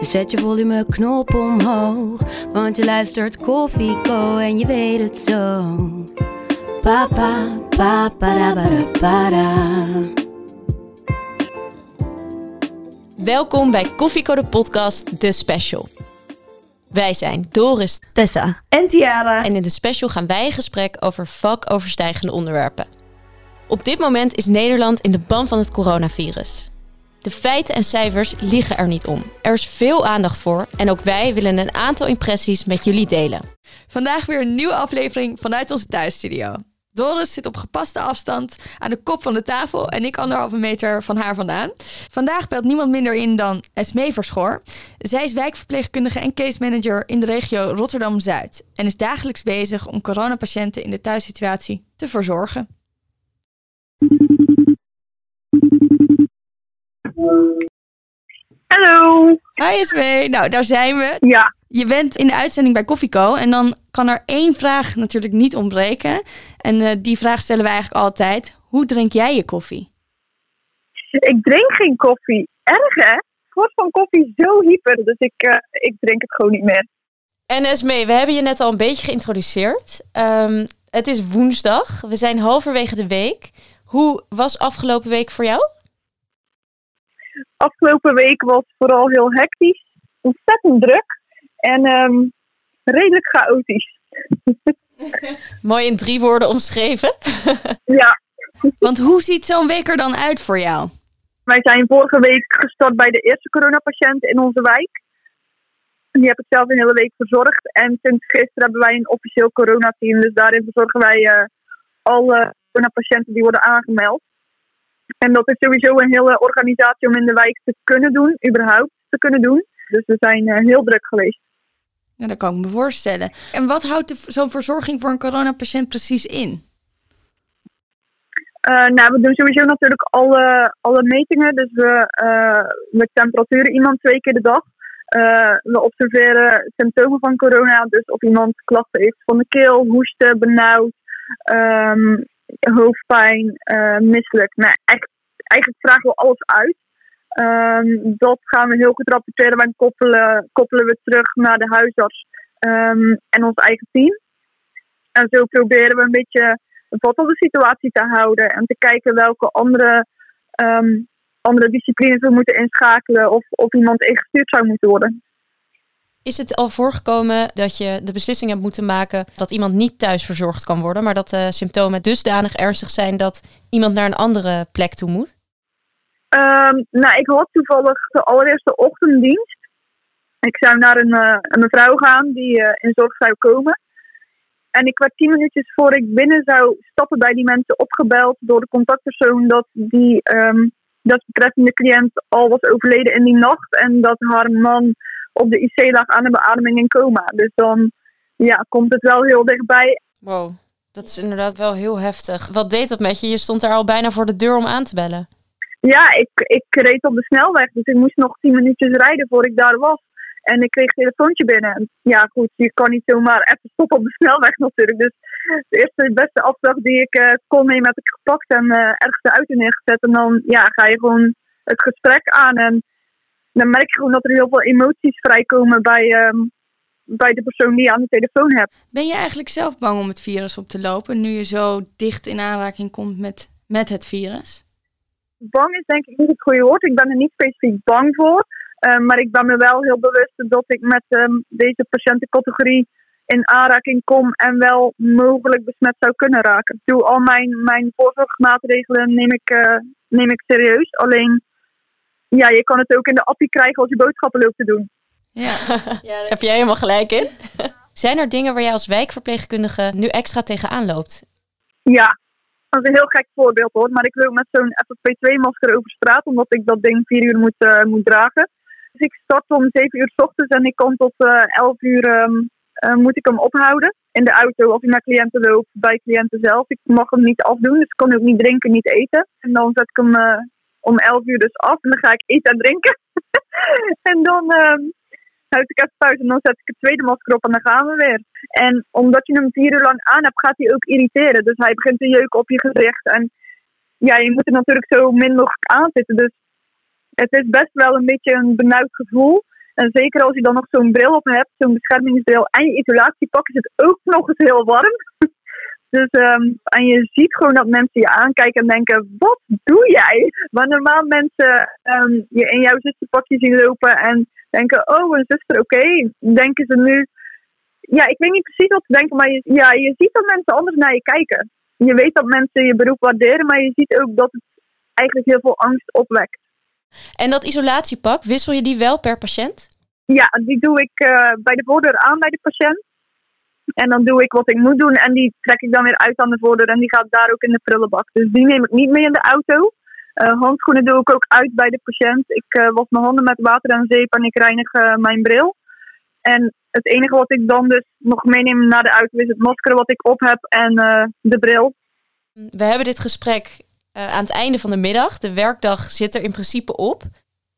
Dus zet je volumeknop omhoog. Want je luistert Koffieko en je weet het zo. Papa, papa, da, ba, da. Welkom bij Koffieko de podcast, de special. Wij zijn Doris Tessa. En Tiara. en in de special gaan wij in gesprek over vakoverstijgende onderwerpen. Op dit moment is Nederland in de ban van het coronavirus. De feiten en cijfers liegen er niet om. Er is veel aandacht voor en ook wij willen een aantal impressies met jullie delen. Vandaag weer een nieuwe aflevering vanuit onze thuisstudio. Doris zit op gepaste afstand aan de kop van de tafel en ik anderhalve meter van haar vandaan. Vandaag belt niemand minder in dan Esmee Verschoor. Zij is wijkverpleegkundige en case manager in de regio Rotterdam-Zuid en is dagelijks bezig om coronapatiënten in de thuissituatie te verzorgen. Hallo. Hi Esmee, nou daar zijn we. Ja, Je bent in de uitzending bij Koffieko en dan kan er één vraag natuurlijk niet ontbreken. En eh, die vraag stellen we eigenlijk altijd. Hoe drink jij je koffie? ik drink geen koffie. Erg hè? Ik word van koffie zo hyper, dus ik, eh, ik drink het gewoon niet meer. En Esmee, we hebben je net al een beetje geïntroduceerd. Ehm, het is woensdag, we zijn halverwege de week. Hoe was afgelopen week voor jou? Afgelopen week was vooral heel hectisch, ontzettend druk en ehm, redelijk chaotisch. Mooi in drie woorden omschreven. Ja, Want hoe ziet zo'n week er dan uit voor jou? wij zijn vorige week gestart bij de eerste coronapatiënt in onze wijk. Die heb ik zelf een hele week verzorgd. En sinds gisteren hebben wij een officieel coronateam. Dus daarin verzorgen wij eh, alle coronapatiënten die worden aangemeld. En dat is sowieso een hele organisatie om in de wijk te kunnen doen, überhaupt te kunnen doen. Dus we zijn eh, heel druk geweest. Ja, dat kan ik me voorstellen. En wat houdt zo'n verzorging voor een coronapatiënt precies in? Eh, nou, we doen sowieso natuurlijk alle, alle metingen. Dus we, eh, we temperaturen iemand twee keer de dag. We observeren symptomen van corona. Dus of iemand klachten heeft van de keel, hoesten, benauwd, ehm, hoofdpijn, eh, misselijk. Nou, echt, eigenlijk vragen we alles uit. Ehm, dat gaan we heel goed rapporteren en koppelen, koppelen we terug naar de huisarts ehm, en ons eigen team. En zo proberen we een beetje wat op de situatie te houden en te kijken welke andere, ehm, andere disciplines we moeten inschakelen of, of iemand ingestuurd zou moeten worden. Is het al voorgekomen dat je de beslissing hebt moeten maken dat iemand niet thuis verzorgd kan worden, maar dat de symptomen dusdanig ernstig zijn dat iemand naar een andere plek toe moet? Ehm, nou, ik had toevallig de allereerste ochtenddienst. Ik zou naar een, eh, een mevrouw gaan die eh, in zorg zou komen. En ik werd tien minuutjes voor ik binnen zou stappen bij die mensen opgebeld door de contactpersoon dat die ehm dat betreffende cliënt al was overleden in die nacht en dat haar man op de IC lag aan een beademing in coma. Dus dan ja, komt het wel heel dichtbij. Wow, dat is inderdaad wel heel heftig. Wat deed dat met je? Je stond daar al bijna voor de deur om aan te bellen. Ja, ik, ik reed op de snelweg, dus ik moest nog tien minuutjes rijden voor ik daar was. En ik kreeg een telefoontje binnen. En ja, goed, je kan niet zomaar even stoppen op de snelweg natuurlijk. Dus de eerste beste afslag die ik eh, kon nemen, heb ik gepakt en eh, ergens de auto neergezet. En dan ja, ga je gewoon het gesprek aan. En dan merk je gewoon dat er heel veel emoties vrijkomen bij, ehm, bij de persoon die je aan de telefoon hebt. Ben je eigenlijk zelf bang om het virus op te lopen nu je zo dicht in aanraking komt met, met het virus? bang is denk ik niet het goede woord. Ik ben er niet specifiek bang voor. Eh, maar ik ben me wel heel bewust dat ik met ehm, deze patiëntencategorie in aanraking kom en wel mogelijk besmet zou kunnen raken. Ik doe al mijn, mijn voorzorgsmaatregelen neem ik, eh, neem ik serieus. Alleen, ja, je kan het ook in de appie krijgen als je boodschappen loopt te doen. Ja. Ja, daar heb jij helemaal gelijk in. Zijn er dingen waar jij als wijkverpleegkundige nu extra tegenaan loopt? Ja, dat is een heel gek voorbeeld hoor. Maar ik loop met zo'n FFP2-masker over straat, omdat ik dat ding vier uur moet, eh, moet dragen. Dus ik start om 7 uur s ochtends en ik kom tot uh, 11 uur um, uh, moet ik hem ophouden in de auto of ik naar cliënten loop bij cliënten zelf. Ik mag hem niet afdoen, dus ik kan ook niet drinken, niet eten. En dan zet ik hem uh, om 11 uur dus af en dan ga ik eten en drinken. en dan houd ik even pauze en dan zet ik het tweede masker op en dan gaan we weer. En omdat je hem vier uur lang aan hebt, gaat hij ook irriteren. Dus hij begint te jeuken op je gezicht. En ja, je moet er natuurlijk zo min mogelijk aan zitten. Dus het is best wel een beetje een benauwd gevoel. En zeker als je dan nog zo'n bril op hebt, zo'n beschermingsbril en je isolatiepak, is het ook nog eens heel warm. Dus, um, en je ziet gewoon dat mensen je aankijken en denken, wat doe jij? Waar normaal mensen um, je in jouw zusterpakje zien lopen en denken, oh, een zuster, oké. Okay. Denken ze nu, ja, ik weet niet precies wat ze denken, maar je, ja, je ziet dat mensen anders naar je kijken. Je weet dat mensen je beroep waarderen, maar je ziet ook dat het eigenlijk heel veel angst opwekt. En dat isolatiepak, wissel je die wel per patiënt? Ja, die doe ik uh, bij de voordeur aan bij de patiënt. En dan doe ik wat ik moet doen en die trek ik dan weer uit aan de voordeur en die gaat daar ook in de prullenbak. Dus die neem ik niet mee in de auto. Uh, handschoenen doe ik ook uit bij de patiënt. Ik uh, was mijn handen met water en zeep en ik reinig uh, mijn bril. En het enige wat ik dan dus nog meeneem naar de auto is het masker wat ik op heb en de bril. We hebben dit gesprek aan het einde van de middag. De werkdag zit er in principe op.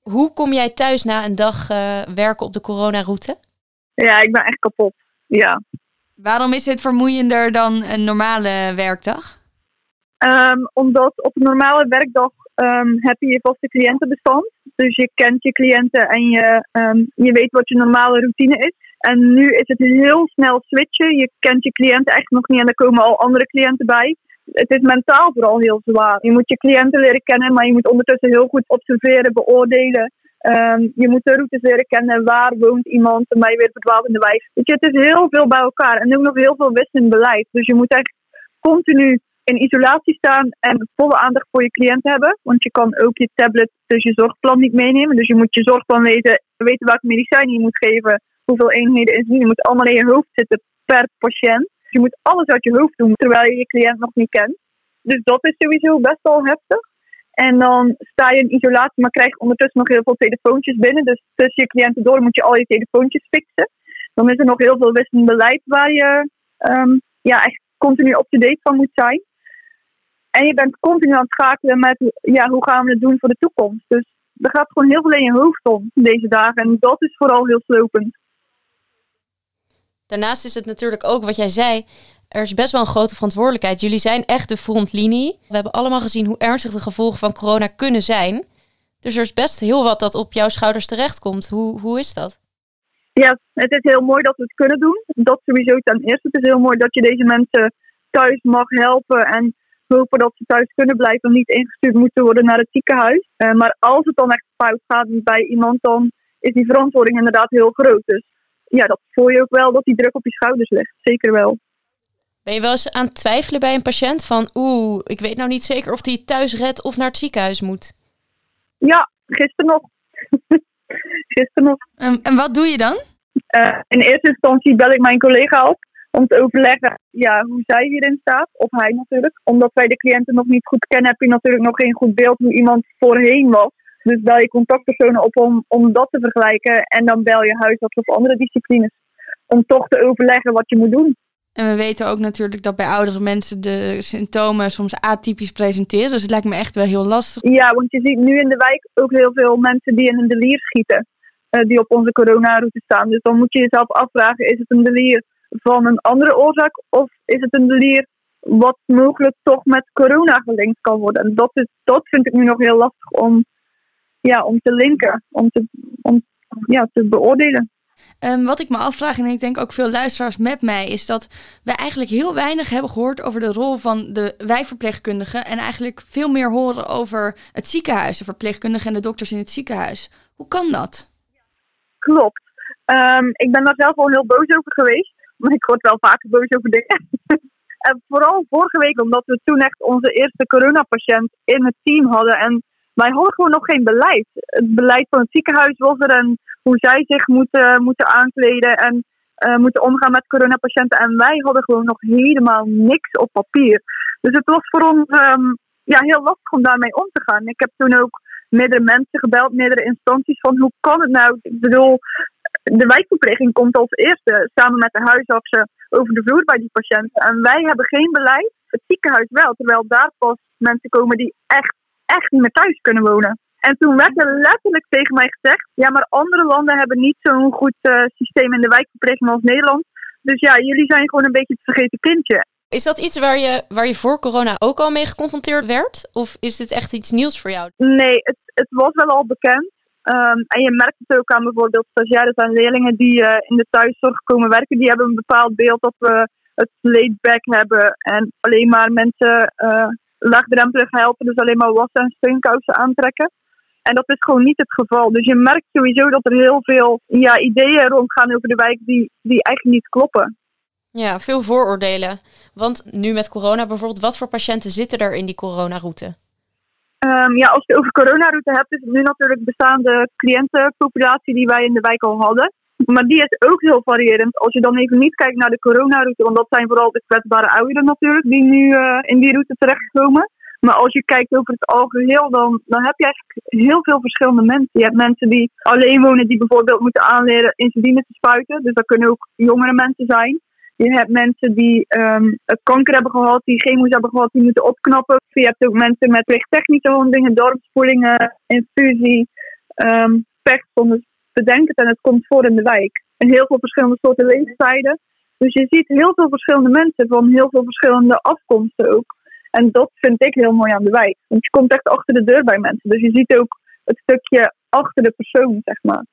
Hoe kom jij thuis na een dag werken op de coronaroute? Ja, ik ben echt kapot. Ja, Waarom is dit vermoeiender dan een normale werkdag? Um, omdat op een normale werkdag um, heb je je vaste cliëntenbestand. Dus je kent je cliënten en je, um, je weet wat je normale routine is. En nu is het heel snel switchen. Je kent je cliënten echt nog niet en er komen al andere cliënten bij. Het is mentaal vooral heel zwaar. Je moet je cliënten leren kennen, maar je moet ondertussen heel goed observeren, beoordelen. Um, je moet de routes leren kennen. Waar woont iemand? En je weer verdwaald in de wijk. Weet je, het is heel veel bij elkaar. En ook nog heel veel wisselend beleid. Dus je moet echt continu in isolatie staan en volle aandacht voor je cliënt hebben. Want je kan ook je tablet, dus je zorgplan niet meenemen. Dus je moet je zorgplan weten, weten welke medicijnen je moet geven, hoeveel eenheden is Je moet allemaal in je hoofd zitten per patiënt. Dus je moet alles uit je hoofd doen, terwijl je je cliënt nog niet kent. Dus dat is sowieso best wel heftig. En dan sta je in isolatie, maar krijg ondertussen nog heel veel telefoontjes binnen. Dus tussen je cliënten door moet je al je telefoontjes fixen. Dan is er nog heel veel wisselend beleid waar je um, ja, echt continu up-to-date van moet zijn. En je bent continu aan het schakelen met ja, hoe gaan we het doen voor de toekomst. Dus er gaat gewoon heel veel in je hoofd om deze dagen. En dat is vooral heel slopend. Daarnaast is het natuurlijk ook wat jij zei er is best wel een grote verantwoordelijkheid. Jullie zijn echt de frontlinie. We hebben allemaal gezien hoe ernstig de gevolgen van corona kunnen zijn. Dus er is best heel wat dat op jouw schouders terechtkomt. Hoe, hoe is dat? Ja, het is heel mooi dat we het kunnen doen. Dat sowieso ten eerste. Het is heel mooi dat je deze mensen thuis mag helpen en hopen dat ze thuis kunnen blijven en niet ingestuurd moeten worden naar het ziekenhuis. Uh, maar als het dan echt fout gaat bij iemand, dan is die verantwoording inderdaad heel groot. Dus ja, dat voel je ook wel dat die druk op je schouders ligt. Zeker wel. Ben je wel eens aan het twijfelen bij een patiënt van oeh, ik weet nou niet zeker of die thuis redt of naar het ziekenhuis moet? Ja, gisteren nog. gisteren nog. En, en, wat doe je dan? Uh, in eerste instantie bel ik mijn collega op om te overleggen ja, hoe zij hierin staat, of hij natuurlijk. Omdat wij de cliënten nog niet goed kennen, heb je natuurlijk nog geen goed beeld hoe iemand voorheen was. Dus bel je contactpersonen op om, om dat te vergelijken en dan bel je huisarts of andere disciplines. Om toch te overleggen wat je moet doen. En we weten ook natuurlijk dat bij oudere mensen de symptomen soms atypisch presenteren. Dus het lijkt me echt wel heel lastig. Ja, want je ziet nu in de wijk ook heel veel mensen die in een delier schieten. Uh, die op onze coronaroute staan. Dus dan moet je jezelf afvragen, is het een delier van een andere oorzaak? Of is het een delier wat mogelijk toch met corona gelinkt kan worden? En dat, is, dat vind ik nu nog heel lastig om, ja, om te linken. Om te, om, ja, te beoordelen. Um, wat ik me afvraag, en ik denk ook veel luisteraars met mij, is dat we eigenlijk heel weinig hebben gehoord over de rol van de wijkverpleegkundigen. En eigenlijk veel meer horen over het ziekenhuis, de verpleegkundigen en de dokters in het ziekenhuis. Hoe kan dat? Klopt. Um, ik ben daar zelf al heel boos over geweest. Maar ik word wel vaker boos over dingen. en vooral vorige week, omdat we toen echt onze eerste coronapatiënt in het team hadden. En wij hadden gewoon nog geen beleid. Het beleid van het ziekenhuis was er en hoe zij zich moeten, moeten aankleden en uh, moeten omgaan met coronapatiënten. En wij hadden gewoon nog helemaal niks op papier. Dus het was voor ons um, ja, heel lastig om daarmee om te gaan. Ik heb toen ook meerdere mensen gebeld, meerdere instanties van hoe kan het nou? Ik bedoel, de wijkverpleging komt als eerste samen met de huisartsen over de vloer bij die patiënten. En wij hebben geen beleid, het ziekenhuis wel, terwijl daar pas mensen komen die echt, echt niet meer thuis kunnen wonen. En toen werd er letterlijk tegen mij gezegd: ja, maar andere landen hebben niet zo'n goed uh, systeem in de wijkverpleging als Nederland. Dus ja, jullie zijn gewoon een beetje het vergeten kindje. Is dat iets waar je, waar je voor corona ook al mee geconfronteerd werd? Of is dit echt iets nieuws voor jou? Nee, het, het was wel al bekend. Um, en je merkt het ook aan bijvoorbeeld stagiaires en leerlingen die uh, in de thuiszorg komen werken. Die hebben een bepaald beeld dat we het laid back hebben. En alleen maar mensen uh, laagdrempelig helpen. Dus alleen maar wassen en steunkousen aantrekken. En dat is gewoon niet het geval. Dus je merkt sowieso dat er heel veel ja, ideeën rondgaan over de wijk die, die eigenlijk niet kloppen. Ja, veel vooroordelen. Want nu met corona bijvoorbeeld, wat voor patiënten zitten er in die coronaroute? Um, ja, als je over coronaroute hebt, is het nu natuurlijk bestaande cliëntenpopulatie die wij in de wijk al hadden. Maar die is ook heel variërend. Als je dan even niet kijkt naar de coronaroute, want dat zijn vooral de kwetsbare ouderen natuurlijk, die nu uh, in die route terechtkomen. Maar als je kijkt over het algeheel, dan, dan heb je eigenlijk heel veel verschillende mensen. Je hebt mensen die alleen wonen, die bijvoorbeeld moeten aanleren insuline te spuiten. Dus dat kunnen ook jongere mensen zijn. Je hebt mensen die um, kanker hebben gehad, die chemo's hebben gehad, die moeten opknappen. Je hebt ook mensen met technische handelingen, darmspoelingen, infusie, um. Bedenk het en het komt voor in de wijk. En heel veel verschillende soorten leeftijden. Dus je ziet heel veel verschillende mensen van heel veel verschillende afkomsten ook. En dat vind ik heel mooi aan de wijk. Want je komt echt achter de deur bij mensen. Dus je ziet ook het stukje achter de persoon, zeg maar.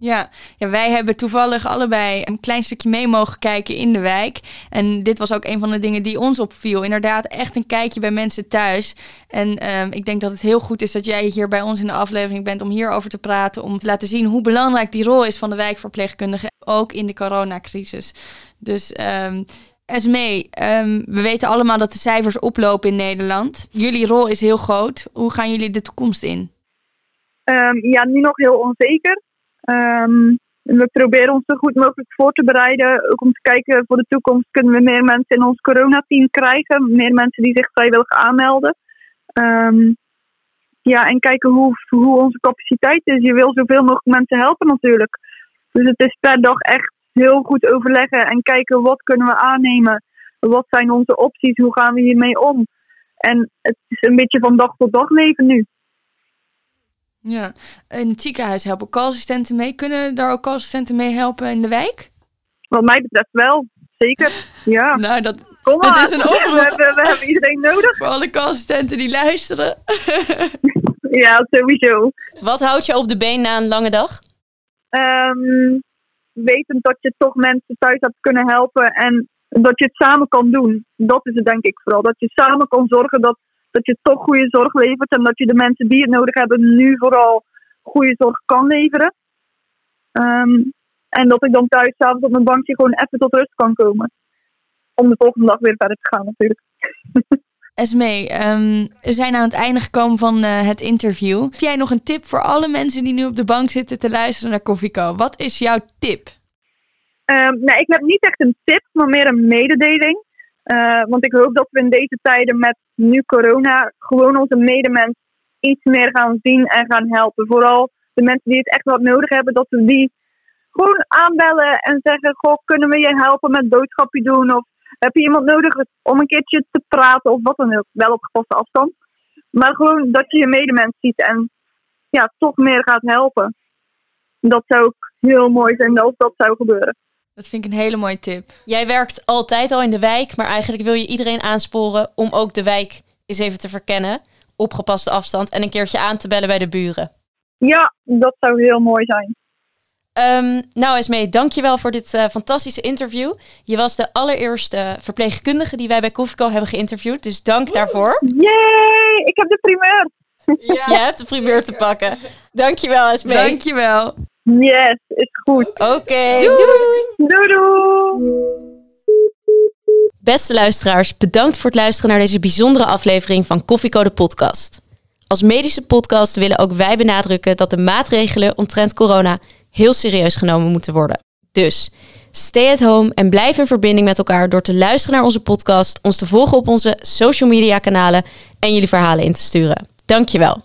Ja. ja, wij hebben toevallig allebei een klein stukje mee mogen kijken in de wijk. En dit was ook een van de dingen die ons opviel. Inderdaad, echt een kijkje bij mensen thuis. En um, ik denk dat het heel goed is dat jij hier bij ons in de aflevering bent om hierover te praten. Om te laten zien hoe belangrijk die rol is van de wijkverpleegkundige, ook in de coronacrisis. Dus um, Esmee, um, we weten allemaal dat de cijfers oplopen in Nederland. Jullie rol is heel groot. Hoe gaan jullie de toekomst in? ja, nu nog heel onzeker. Um, we proberen ons zo goed mogelijk voor te bereiden. Ook om te kijken voor de toekomst kunnen we meer mensen in ons coronateam krijgen. Meer mensen die zich vrijwillig aanmelden. Um, ja, en kijken hoe, hoe onze capaciteit is. Je wil zoveel mogelijk mensen helpen natuurlijk. Dus het is per dag echt heel goed overleggen en kijken wat kunnen we aannemen. Wat zijn onze opties? Hoe gaan we hiermee om? En het is een beetje van dag tot dag leven nu. Ja, in het ziekenhuis helpen co-assistenten mee. Kunnen daar ook co-assistenten mee helpen in de wijk? Wat mij betreft wel, zeker. Ja. nou, dat, Kom maar. dat is een oproep. We hebben, we hebben iedereen nodig. Voor alle co-assistenten die luisteren. ja, sowieso. Wat houdt je op de been na een lange dag? Um, wetend dat je toch mensen thuis hebt kunnen helpen en dat je het samen kan doen. Dat is het denk ik vooral. Dat je samen kan zorgen dat dat je toch goede zorg levert en dat je de mensen die het nodig hebben nu vooral goede zorg kan leveren. Um, en dat ik dan thuis s'avonds op mijn bankje gewoon even tot rust kan komen. Om de volgende dag weer verder te gaan natuurlijk. Esmee, um, we zijn aan het einde gekomen van uh, het interview. Heb jij nog een tip voor alle mensen die nu op de bank zitten te luisteren naar Koffieko? Wat is jouw tip? Um, nou, ik heb niet echt een tip, maar meer een mededeling. Uh, want ik hoop dat we in deze tijden met nu corona gewoon onze medemens iets meer gaan zien en gaan helpen. Vooral de mensen die het echt wat nodig hebben, dat we die gewoon aanbellen en zeggen: Goh, kunnen we je helpen met boodschapje doen? Of heb je iemand nodig om een keertje te praten of wat dan ook? Wel op gepaste afstand. Maar gewoon dat je je medemens ziet en ja, toch meer gaat helpen. Dat zou ook heel mooi zijn als dat zou gebeuren. Dat vind ik een hele mooie tip. Jij werkt altijd al in de wijk, maar eigenlijk wil je iedereen aansporen om ook de wijk eens even te verkennen. Op gepaste afstand en een keertje aan te bellen bij de buren. Ja, dat zou heel mooi zijn. Um, nou Esmee, dankjewel voor dit uh, fantastische interview. Je was de allereerste verpleegkundige die wij bij Koffieko hebben geïnterviewd. Dus dank daarvoor. Yay, ik heb de primeur. Ja. Je hebt de primeur te pakken. Dankjewel Esmee. Dankjewel. Yes, is goed. Oké, okay, doei. Doei doei. Beste luisteraars, bedankt voor het luisteren naar deze bijzondere aflevering van Koffieko de podcast. Als medische podcast willen ook wij benadrukken dat de maatregelen omtrent corona heel serieus genomen moeten worden. Dus stay at home en blijf in verbinding met elkaar door te luisteren naar onze podcast, ons te volgen op onze social media kanalen en jullie verhalen in te sturen. Dankjewel.